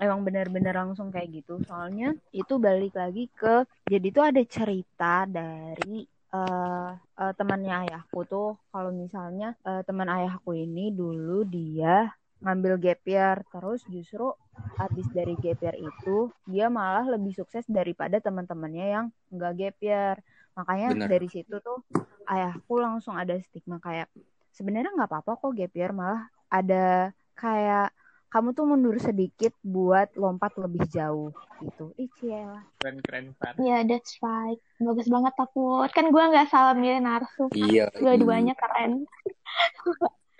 Emang bener-bener langsung kayak gitu. Soalnya itu balik lagi ke jadi itu ada cerita dari uh, uh, temannya ayahku tuh. Kalau misalnya uh, teman ayahku ini dulu dia ngambil gap year. Terus justru habis dari gap year itu dia malah lebih sukses daripada teman-temannya yang nggak gap year makanya Bener. dari situ tuh ayahku langsung ada stigma kayak sebenarnya nggak apa-apa kok gap year malah ada kayak kamu tuh mundur sedikit buat lompat lebih jauh gitu. Ih, lah. Keren keren banget. Iya, yeah, that's right. Bagus banget takut. Kan gue nggak salah milih narsu. Iya. Dua-duanya keren.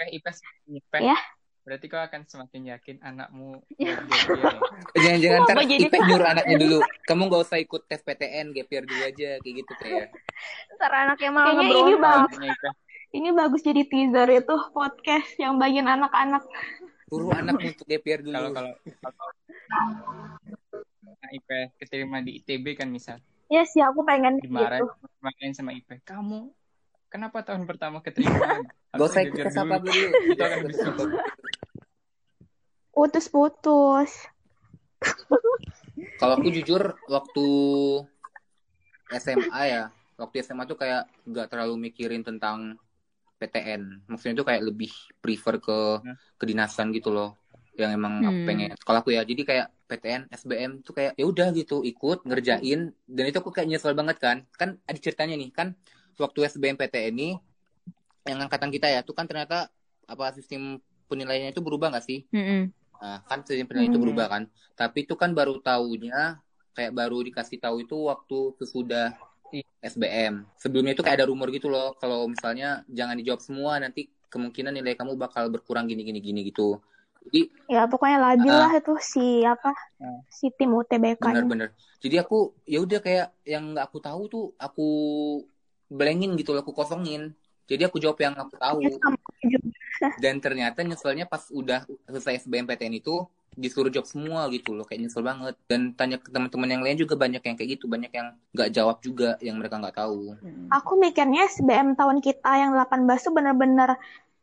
Ipes, Ipes. Ya. Berarti kau akan semakin yakin anakmu ya. Jangan-jangan ntar Ipeh nyuruh anaknya dulu. Kamu gak usah ikut tes PTN, GPR dulu aja kayak gitu kayak. Ntar anaknya malah Kayaknya ini bagus. Ini bagus jadi teaser itu podcast yang bagian anak-anak. Suruh anak untuk GPR dulu. Kalau kalau nah, Ipeh keterima di ITB kan misal. Iya sih, aku pengen Dimarahin, gitu. Dimarahin sama Ipeh. Kamu kenapa tahun pertama keterima? Gak usah ikut tes apa dulu. Itu akan putus-putus. Kalau aku jujur waktu SMA ya, waktu SMA tuh kayak nggak terlalu mikirin tentang PTN. Maksudnya tuh kayak lebih prefer ke ya. kedinasan gitu loh, yang emang hmm. aku pengen. Kalau aku ya, jadi kayak PTN, SBM tuh kayak ya udah gitu ikut ngerjain dan itu aku kayak nyesel banget kan. Kan ada ceritanya nih kan waktu SBM PTN ini yang angkatan kita ya tuh kan ternyata apa sistem penilaiannya itu berubah nggak sih? Mm -hmm. Nah, kan sistem penilaian hmm. itu berubah kan. Tapi itu kan baru tahunya kayak baru dikasih tahu itu waktu sesudah SBM. Sebelumnya itu kayak ada rumor gitu loh, kalau misalnya jangan dijawab semua nanti kemungkinan nilai kamu bakal berkurang gini gini gini gitu. Jadi ya pokoknya labil uh, lah itu si apa uh, si tim UTBK. Bener-bener. Jadi aku ya udah kayak yang nggak aku tahu tuh aku blengin gitu loh, aku kosongin. Jadi aku jawab yang aku tahu. Ya, dan ternyata nyeselnya pas udah selesai SBMPTN itu disuruh jawab semua gitu loh. Kayak nyesel banget. Dan tanya ke teman-teman yang lain juga banyak yang kayak gitu. Banyak yang nggak jawab juga yang mereka nggak tahu. Hmm. aku mikirnya SBM tahun kita yang 18 tuh bener-bener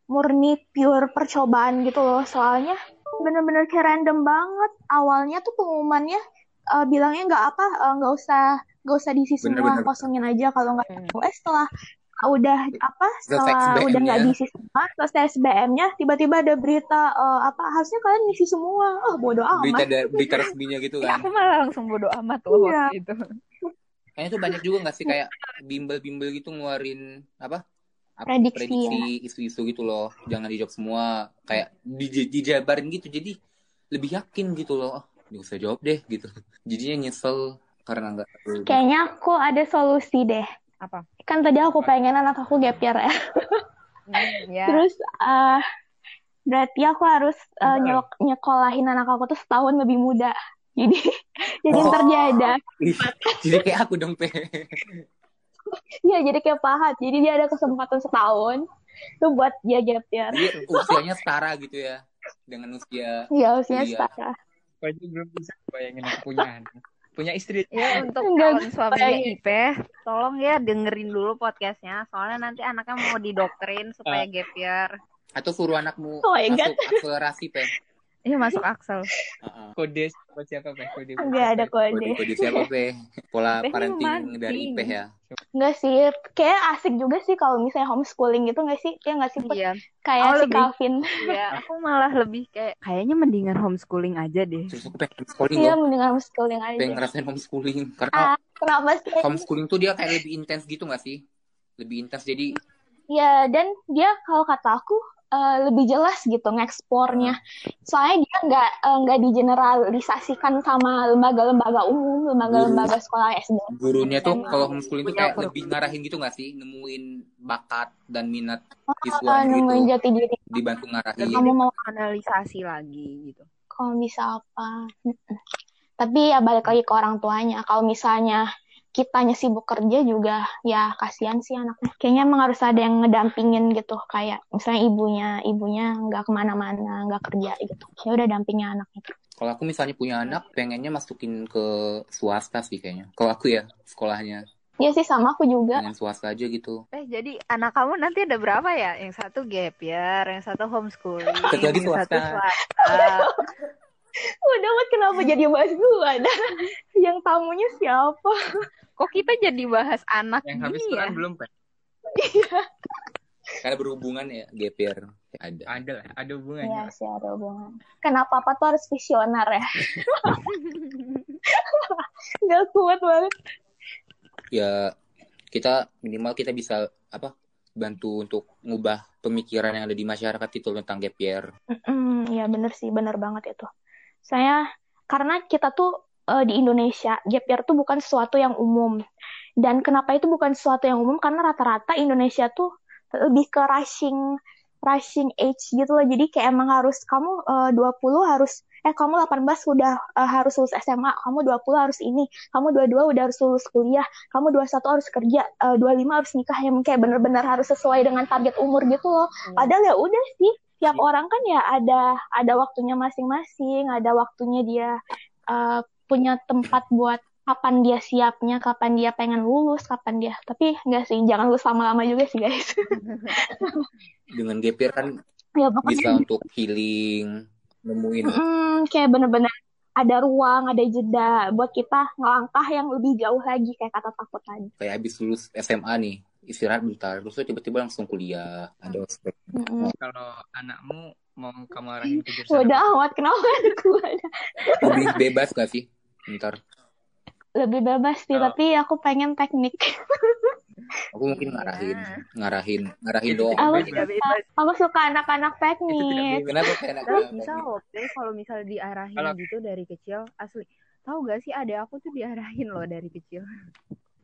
murni pure percobaan gitu loh. Soalnya bener-bener kayak random banget. Awalnya tuh pengumumannya uh, bilangnya nggak apa eh, nggak uh, usah nggak usah diisi semua kosongin aja kalau nggak hmm. eh setelah udah apa setelah udah nggak diisi semua selesai SBM-nya tiba-tiba ada berita uh, apa harusnya kalian ngisi semua. Oh bodoh amat. Berita ada berita resminya gitu kan? ya, aku malah langsung bodoh amat loh iya. waktu itu. Kayaknya tuh banyak juga nggak sih kayak bimbel-bimbel gitu ngeluarin apa prediksi, prediksi ya. isu-isu gitu loh. Jangan dijawab semua. Kayak di, dijabarin gitu jadi lebih yakin gitu loh. Oh, nggak usah jawab deh gitu. Jadinya nyesel karena nggak kayaknya aku ada solusi deh apa? Kan tadi aku pengen anak aku gap year ya. Hmm, yeah. terus uh, berarti aku harus uh, nyelok, nyekolahin anak aku tuh setahun lebih muda. Jadi jadi oh. ntar dia ada. Jadi kayak aku dong pe. Iya jadi kayak pahat. Jadi dia ada kesempatan setahun tuh buat dia gap year. Jadi usianya setara gitu ya dengan usia iya usianya setara. Pasti belum bisa bayangin aku punya anak punya istri. Ya untuk calon suaminya Ipe. Tolong ya dengerin dulu podcastnya. Soalnya nanti anaknya mau didoktrin supaya uh. gap year. Atau suruh anakmu oh masuk akselerasi pe Iya masuk Axel. Uh-uh. Kode siapa Pe? Kode. Enggak ada kode. Kode, kode siapa Pe? Pola parenting dari Pe ya. Enggak sih, kayak asik juga sih kalau misalnya homeschooling gitu enggak sih? Kayak enggak sih? Iya. Kayak oh, si lebih, Calvin. Iya, aku malah lebih kayak kayaknya mendingan homeschooling aja deh. Terus aku pengen homeschooling Iya, mendingan homeschooling aja. Pengen ngerasain homeschooling karena ah, kenapa sih? Homeschooling tuh dia kayak lebih intens gitu gak sih? Lebih intens jadi Iya, dan dia kalau kata aku uh, lebih jelas gitu ngekspornya. Soalnya dia nggak uh, nggak digeneralisasikan sama lembaga-lembaga umum, lembaga-lembaga sekolah SD. Gurunya tuh kalau homeschooling tuh kayak lebih ngarahin gitu nggak sih, nemuin bakat dan minat siswa uh, nemuin gitu. jati diri. Dibantu ngarahin. Kamu mau analisasi lagi gitu. Kalau bisa apa? Tapi ya balik lagi ke orang tuanya. Kalau misalnya kitanya sibuk kerja juga ya kasihan sih anaknya kayaknya emang harus ada yang ngedampingin gitu kayak misalnya ibunya ibunya nggak ke mana-mana nggak kerja gitu ya udah dampingnya anaknya kalau aku misalnya punya anak pengennya masukin ke swasta sih kayaknya kalau aku ya sekolahnya Iya sih sama aku juga. Dengan swasta aja gitu. Eh jadi anak kamu nanti ada berapa ya? Yang satu gap year, yang satu homeschooling, satu lagi swasta. Satu swasta. Udah mat kenapa jadi bahas gue? yang tamunya siapa? Kok kita jadi bahas anak Yang habis ya? belum, Pak. Iya. Karena berhubungan ya, GPR. Ada. Ada lah, ada hubungannya. Iya sih, ada hubungan. Kenapa apa tuh harus visioner ya? Gak kuat banget. Ya, kita minimal kita bisa apa bantu untuk ngubah pemikiran yang ada di masyarakat itu tentang gap year. Mm, ya bener sih, bener banget itu. Saya karena kita tuh uh, di Indonesia gap year tuh bukan sesuatu yang umum. Dan kenapa itu bukan sesuatu yang umum? Karena rata-rata Indonesia tuh lebih ke rushing rushing age gitu loh. Jadi kayak emang harus kamu uh, 20 harus eh kamu 18 udah uh, harus lulus SMA, kamu 20 harus ini, kamu 22 udah harus lulus kuliah, kamu 21 harus kerja, uh, 25 harus nikah yang kayak bener-bener harus sesuai dengan target umur gitu loh. Hmm. Padahal ya udah sih, tiap hmm. orang kan ya ada ada waktunya masing-masing, ada waktunya dia uh, punya tempat buat kapan dia siapnya, kapan dia pengen lulus, kapan dia. Tapi enggak sih, jangan lulus lama-lama juga sih guys. Dengan GPR kan ya, bisa untuk healing, nemuin. Mm, kayak bener-bener ada ruang, ada jeda buat kita ngelangkah yang lebih jauh lagi kayak kata takut tadi. Kayak habis lulus SMA nih, istirahat bentar, terus tiba-tiba langsung kuliah, ada. Mm -hmm. Kalau anakmu mau kamu arahin ke jurusan? Udah amat, kenapa ada gue? Lebih bebas gak sih? Ntar. Lebih bebas sih, oh. tapi aku pengen teknik. aku mungkin ngarahin, ngarahin, ngarahin doang. Aku, suka, aku suka anak-anak teknik. Kenapa kayak anak bisa loh, kalau misalnya diarahin gitu dari kecil, asli. Tahu gak sih ada aku tuh diarahin loh dari kecil.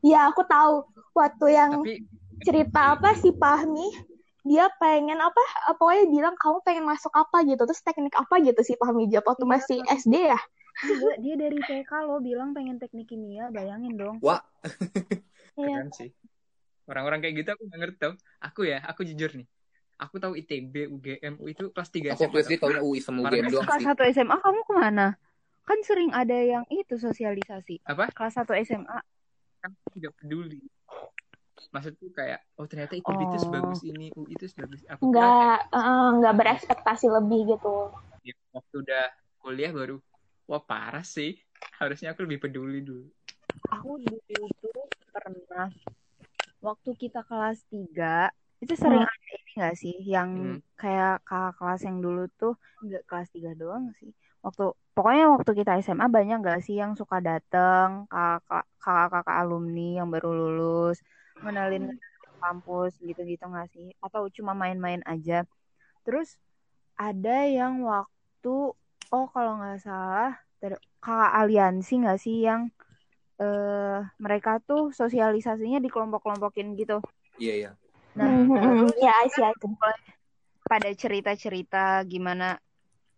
Ya aku tahu waktu yang tapi... cerita apa sih Pahmi dia pengen apa pokoknya bilang kamu pengen masuk apa gitu terus teknik apa gitu sih Pahmi jawab waktu iya, masih SD ya Enggak, dia dari TK lo bilang pengen teknik kimia, bayangin dong. Wah. iya. Keren sih. Orang-orang kayak gitu aku gak ngerti tau. Aku ya, aku jujur nih. aku tahu ITB UGM itu kelas 3 aku SMA sih tahunya UI sama UGM doang kelas satu SMA kamu ke mana kan sering ada yang itu sosialisasi apa kelas satu SMA kan tidak peduli maksudku kayak oh ternyata ITB oh. itu sebagus ini UI itu sebagus aku nggak uh, nggak berekspektasi lebih gitu ya, waktu udah kuliah baru wah parah sih harusnya aku lebih peduli dulu aku dulu tuh pernah waktu kita kelas 3 itu sering hmm. ada ini gak sih yang hmm. kayak kakak kelas yang dulu tuh nggak kelas 3 doang sih waktu pokoknya waktu kita SMA banyak gak sih yang suka dateng kakak kakak alumni yang baru lulus menalin hmm. kampus gitu-gitu gak sih atau cuma main-main aja terus ada yang waktu oh kalau nggak salah kakak aliansi nggak sih yang uh, mereka tuh sosialisasinya di kelompok-kelompokin gitu. Iya, iya. Nah, mm-hmm. ya, itu. Pada cerita-cerita gimana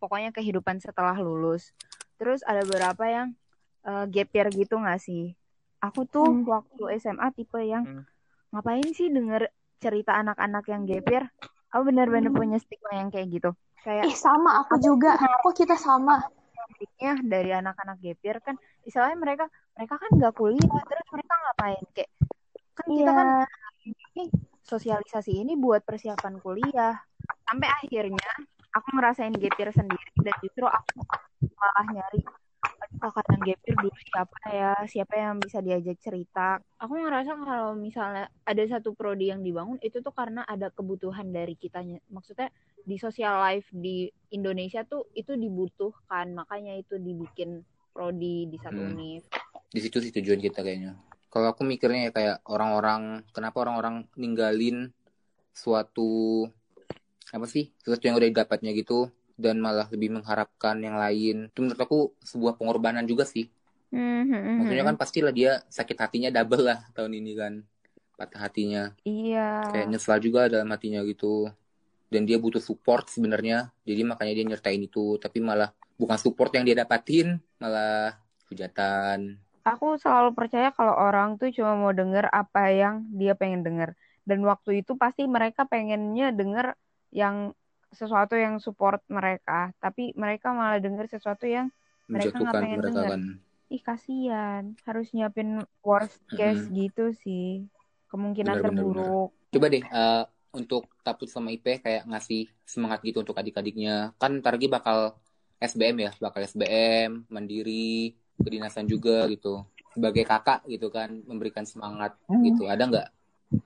pokoknya kehidupan setelah lulus. Terus ada beberapa yang uh, gap year gitu nggak sih? Aku tuh mm. waktu SMA tipe yang mm. ngapain sih denger cerita anak-anak yang gap year? Aku benar-benar mm. punya stigma yang kayak gitu. Kayak, Ih sama, aku juga. Aku kita sama ya dari anak-anak gapir kan istilahnya mereka mereka kan nggak kuliah terus mereka ngapain kayak kan yeah. kita kan ini sosialisasi ini buat persiapan kuliah sampai akhirnya aku ngerasain gapir sendiri dan justru aku malah nyari kakak gapir dulu siapa ya siapa yang bisa diajak cerita. Aku ngerasa kalau misalnya ada satu prodi yang dibangun itu tuh karena ada kebutuhan dari kitanya. Maksudnya di social life di Indonesia tuh itu dibutuhkan. Makanya itu dibikin prodi di satu hmm. univ. Di situ sih tujuan kita kayaknya. Kalau aku mikirnya ya kayak orang-orang kenapa orang-orang ninggalin suatu apa sih sesuatu yang udah didapatnya gitu dan malah lebih mengharapkan yang lain. Itu menurut aku sebuah pengorbanan juga sih. Mm-hmm. maksudnya kan pastilah dia sakit hatinya double lah tahun ini kan patah hatinya. Iya. Kayak nyesal juga dalam hatinya gitu. Dan dia butuh support sebenarnya. Jadi makanya dia nyertain itu. Tapi malah bukan support yang dia dapatin malah hujatan. Aku selalu percaya kalau orang tuh cuma mau denger apa yang dia pengen denger. Dan waktu itu pasti mereka pengennya denger yang sesuatu yang support mereka tapi mereka malah dengar sesuatu yang mereka nggak pengen dengar kan. ih kasihan harus nyiapin worst case mm-hmm. gitu sih kemungkinan bener, terburuk bener, bener. coba deh uh, untuk taput sama IP kayak ngasih semangat gitu untuk adik-adiknya kan ntar lagi bakal SBM ya bakal SBM mandiri kedinasan juga gitu sebagai kakak gitu kan memberikan semangat mm-hmm. gitu ada nggak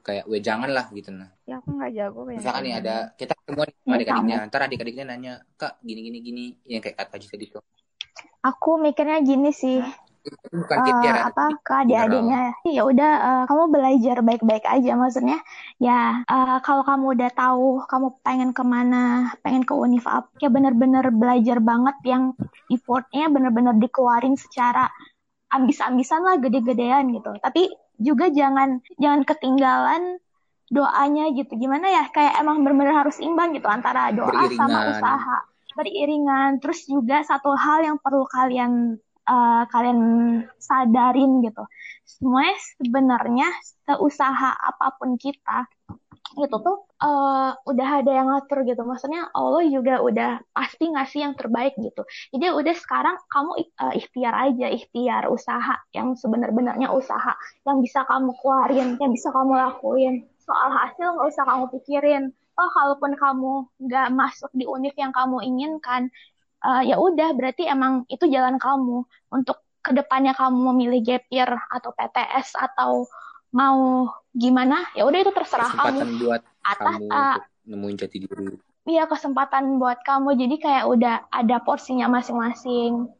kayak we jangan lah gitu. Nah ya aku nggak jago kayak misalkan nih ada kita ketemu sama adik-adiknya ntar adik-adiknya nanya kak gini gini gini yang kayak kata tadi tuh aku mikirnya gini sih. Bukan uh, apa ke adik-adiknya? ya udah uh, kamu belajar baik-baik aja maksudnya. Ya uh, kalau kamu udah tahu kamu pengen ke mana pengen ke univ apa ya bener-bener belajar banget yang effortnya bener-bener dikeluarin secara ambis-ambisan lah gede-gedean gitu. Tapi juga jangan jangan ketinggalan doanya gitu. Gimana ya? Kayak emang benar-benar harus imbang gitu antara doa beriringan. sama usaha. Beriringan. Terus juga satu hal yang perlu kalian uh, kalian sadarin gitu. Semuanya sebenarnya seusaha apa pun kita itu tuh uh, udah ada yang ngatur gitu. Maksudnya Allah juga udah pasti ngasih yang terbaik gitu. Jadi udah sekarang kamu uh, ikhtiar aja ikhtiar usaha yang sebenar-benarnya usaha yang bisa kamu keluarin yang bisa kamu lakuin. Soal hasil nggak usah kamu pikirin. Oh kalaupun kamu nggak masuk di univ yang kamu inginkan uh, ya udah berarti emang itu jalan kamu. Untuk ke depannya kamu memilih gap year atau PTS atau mau gimana? Ya udah itu terserah kesempatan kamu buat atas kamu uh, nemuin jati diri. Iya kesempatan buat kamu. Jadi kayak udah ada porsinya masing-masing.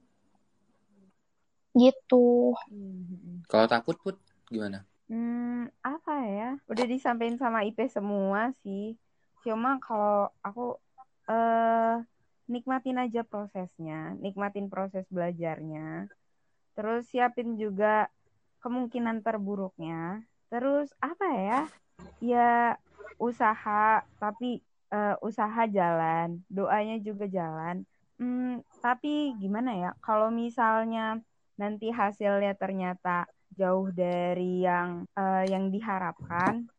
Gitu. Kalau takut put gimana? Hmm apa ya? Udah disampaikan sama IP semua sih. Cuma kalau aku eh uh, nikmatin aja prosesnya. Nikmatin proses belajarnya. Terus siapin juga kemungkinan terburuknya. Terus apa ya? Ya usaha tapi uh, usaha jalan, doanya juga jalan. Hmm, tapi gimana ya? Kalau misalnya nanti hasilnya ternyata jauh dari yang uh, yang diharapkan,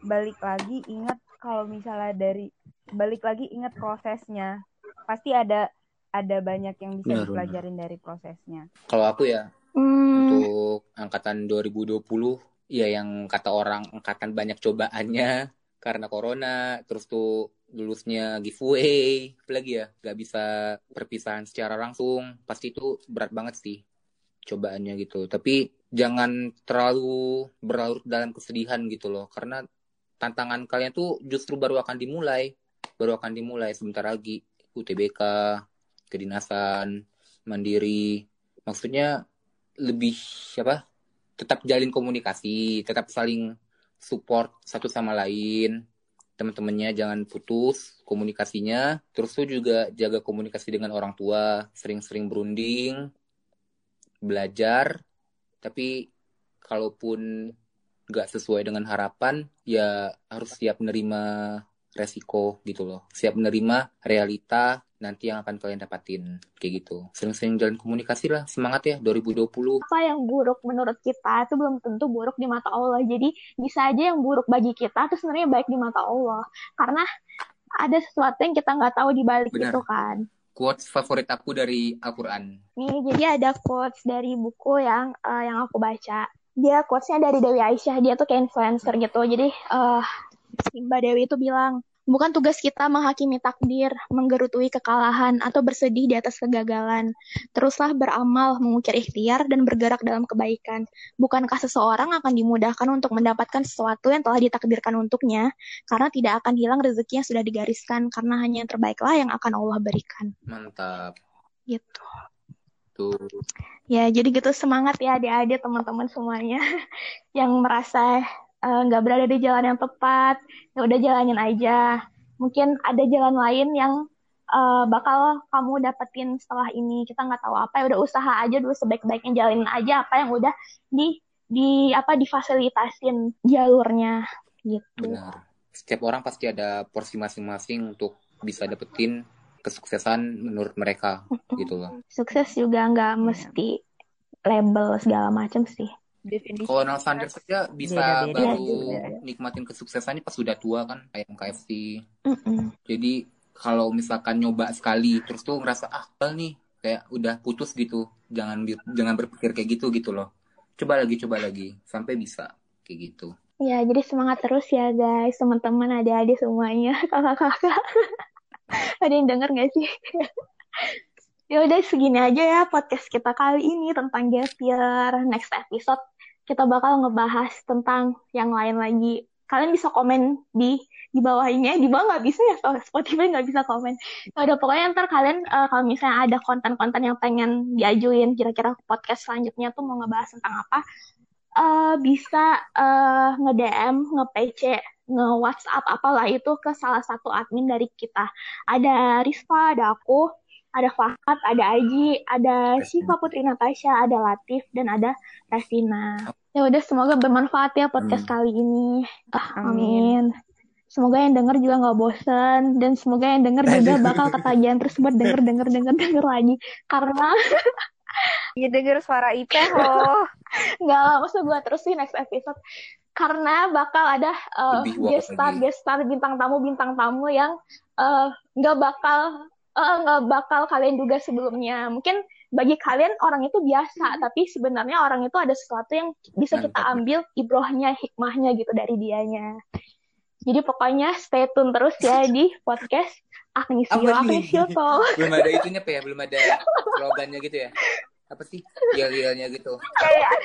balik lagi ingat kalau misalnya dari balik lagi ingat prosesnya pasti ada ada banyak yang bisa benar, dipelajarin benar. dari prosesnya kalau aku ya hmm. untuk angkatan 2020 ya yang kata orang angkatan banyak cobaannya karena corona terus tuh lulusnya giveaway apalagi ya gak bisa perpisahan secara langsung pasti itu berat banget sih cobaannya gitu. Tapi jangan terlalu berlarut dalam kesedihan gitu loh karena tantangan kalian tuh justru baru akan dimulai baru akan dimulai sebentar lagi. UTBK kedinasan mandiri. Maksudnya lebih siapa tetap jalin komunikasi tetap saling support satu sama lain. Teman-temannya jangan putus komunikasinya terus tuh juga jaga komunikasi dengan orang tua sering-sering berunding belajar. Tapi kalaupun nggak sesuai dengan harapan ya harus siap menerima resiko gitu loh. Siap menerima realita nanti yang akan kalian dapatin kayak gitu. Sering-sering jalan komunikasi lah semangat ya 2020 apa yang buruk menurut kita itu belum tentu buruk di mata Allah. Jadi bisa aja yang buruk bagi kita itu sebenarnya baik di mata Allah. Karena ada sesuatu yang kita nggak tahu di balik itu kan. Quotes favorit aku dari Al-Quran. Nih jadi ada quotes dari buku yang uh, yang aku baca. Dia quotesnya dari Dewi Aisyah. Dia tuh kayak influencer gitu. Jadi uh, Mbak Dewi itu bilang Bukan tugas kita menghakimi takdir, menggerutui kekalahan, atau bersedih di atas kegagalan. Teruslah beramal, mengukir ikhtiar, dan bergerak dalam kebaikan. Bukankah seseorang akan dimudahkan untuk mendapatkan sesuatu yang telah ditakdirkan untuknya, karena tidak akan hilang rezeki yang sudah digariskan, karena hanya yang terbaiklah yang akan Allah berikan. Mantap. Gitu. Tuh. Ya, jadi gitu semangat ya adik-adik teman-teman semuanya yang merasa nggak uh, berada di jalan yang tepat, ya udah jalanin aja. Mungkin ada jalan lain yang uh, bakal kamu dapetin setelah ini. Kita nggak tahu apa ya udah usaha aja dulu sebaik-baiknya jalanin aja apa yang udah di di apa difasilitasin jalurnya gitu. Benar. Setiap orang pasti ada porsi masing-masing untuk bisa dapetin kesuksesan menurut mereka gitu loh. Sukses juga nggak mesti label segala macam sih definisi kalau Ronald Sanders saja bisa beda, beda, baru beda. nikmatin kesuksesannya pas sudah tua kan kayak KFC mm -mm. jadi kalau misalkan nyoba sekali terus tuh ngerasa ah bal nih kayak udah putus gitu. Jangan jangan berpikir kayak gitu gitu loh. Coba lagi coba lagi. Sampai bisa kayak gitu. Ya jadi semangat terus ya guys. Teman-teman ada adik semuanya kakak-kakak. Ada yang denger gak sih ya udah segini aja ya podcast kita kali ini tentang gap. Next episode kita bakal ngebahas tentang yang lain lagi. Kalian bisa komen di di bawah ini ya. Di bawah nggak bisa ya, Spotify nggak bisa komen. Ya udah pokoknya ntar kalian uh, kalau misalnya ada konten-konten yang pengen diajuin kira-kira podcast selanjutnya tuh mau ngebahas tentang apa, uh, bisa uh, nge-DM, nge-PC, nge-WhatsApp apalah itu ke salah satu admin dari kita. Ada Rispa, ada aku, ada Fahad, ada Aji, ada Siva Putri Natasha, ada Latif, dan ada Rasina. Ya udah semoga bermanfaat ya podcast hmm. kali ini. Ah, amin. Semoga yang denger juga nggak bosen dan semoga yang denger juga bakal ketagihan terus buat denger denger denger denger lagi karena ya denger suara Ipe oh nggak lah maksud gue terus sih next episode karena bakal ada uh, guest star guest star bintang tamu bintang tamu yang eh, nggak uh, bakal Eh, nggak uh, bakal kalian duga sebelumnya. Mungkin bagi kalian orang itu biasa, hmm. tapi sebenarnya orang itu ada sesuatu yang bisa Mantap. kita ambil ibrohnya, hikmahnya gitu dari dianya. Jadi pokoknya stay tune terus ya di podcast Agnesio, Agnesio Talk. belum ada itunya ya, belum ada slogannya gitu ya. Apa sih? Yel-yelnya gitu.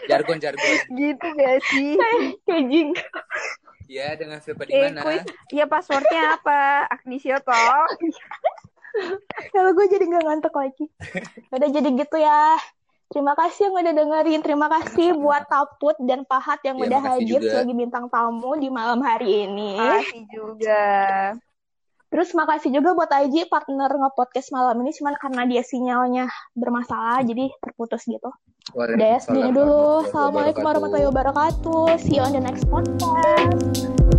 Jargon-jargon. Gitu gak sih? Kayak Ya, dengan siapa di mana? Ya passwordnya apa? Agnesio Talk. Kalau gue jadi nggak ngantuk lagi. Udah jadi gitu ya. Terima kasih yang udah dengerin. Terima kasih buat Taput dan Pahat yang ya, udah hadir juga. sebagai bintang tamu di malam hari ini. Terima kasih juga. Terus makasih juga buat Aji partner nge-podcast malam ini cuman karena dia sinyalnya bermasalah jadi terputus gitu. Udah ya, segini dulu. Assalamualaikum warahmatullahi wabarakatuh. See you on the next podcast.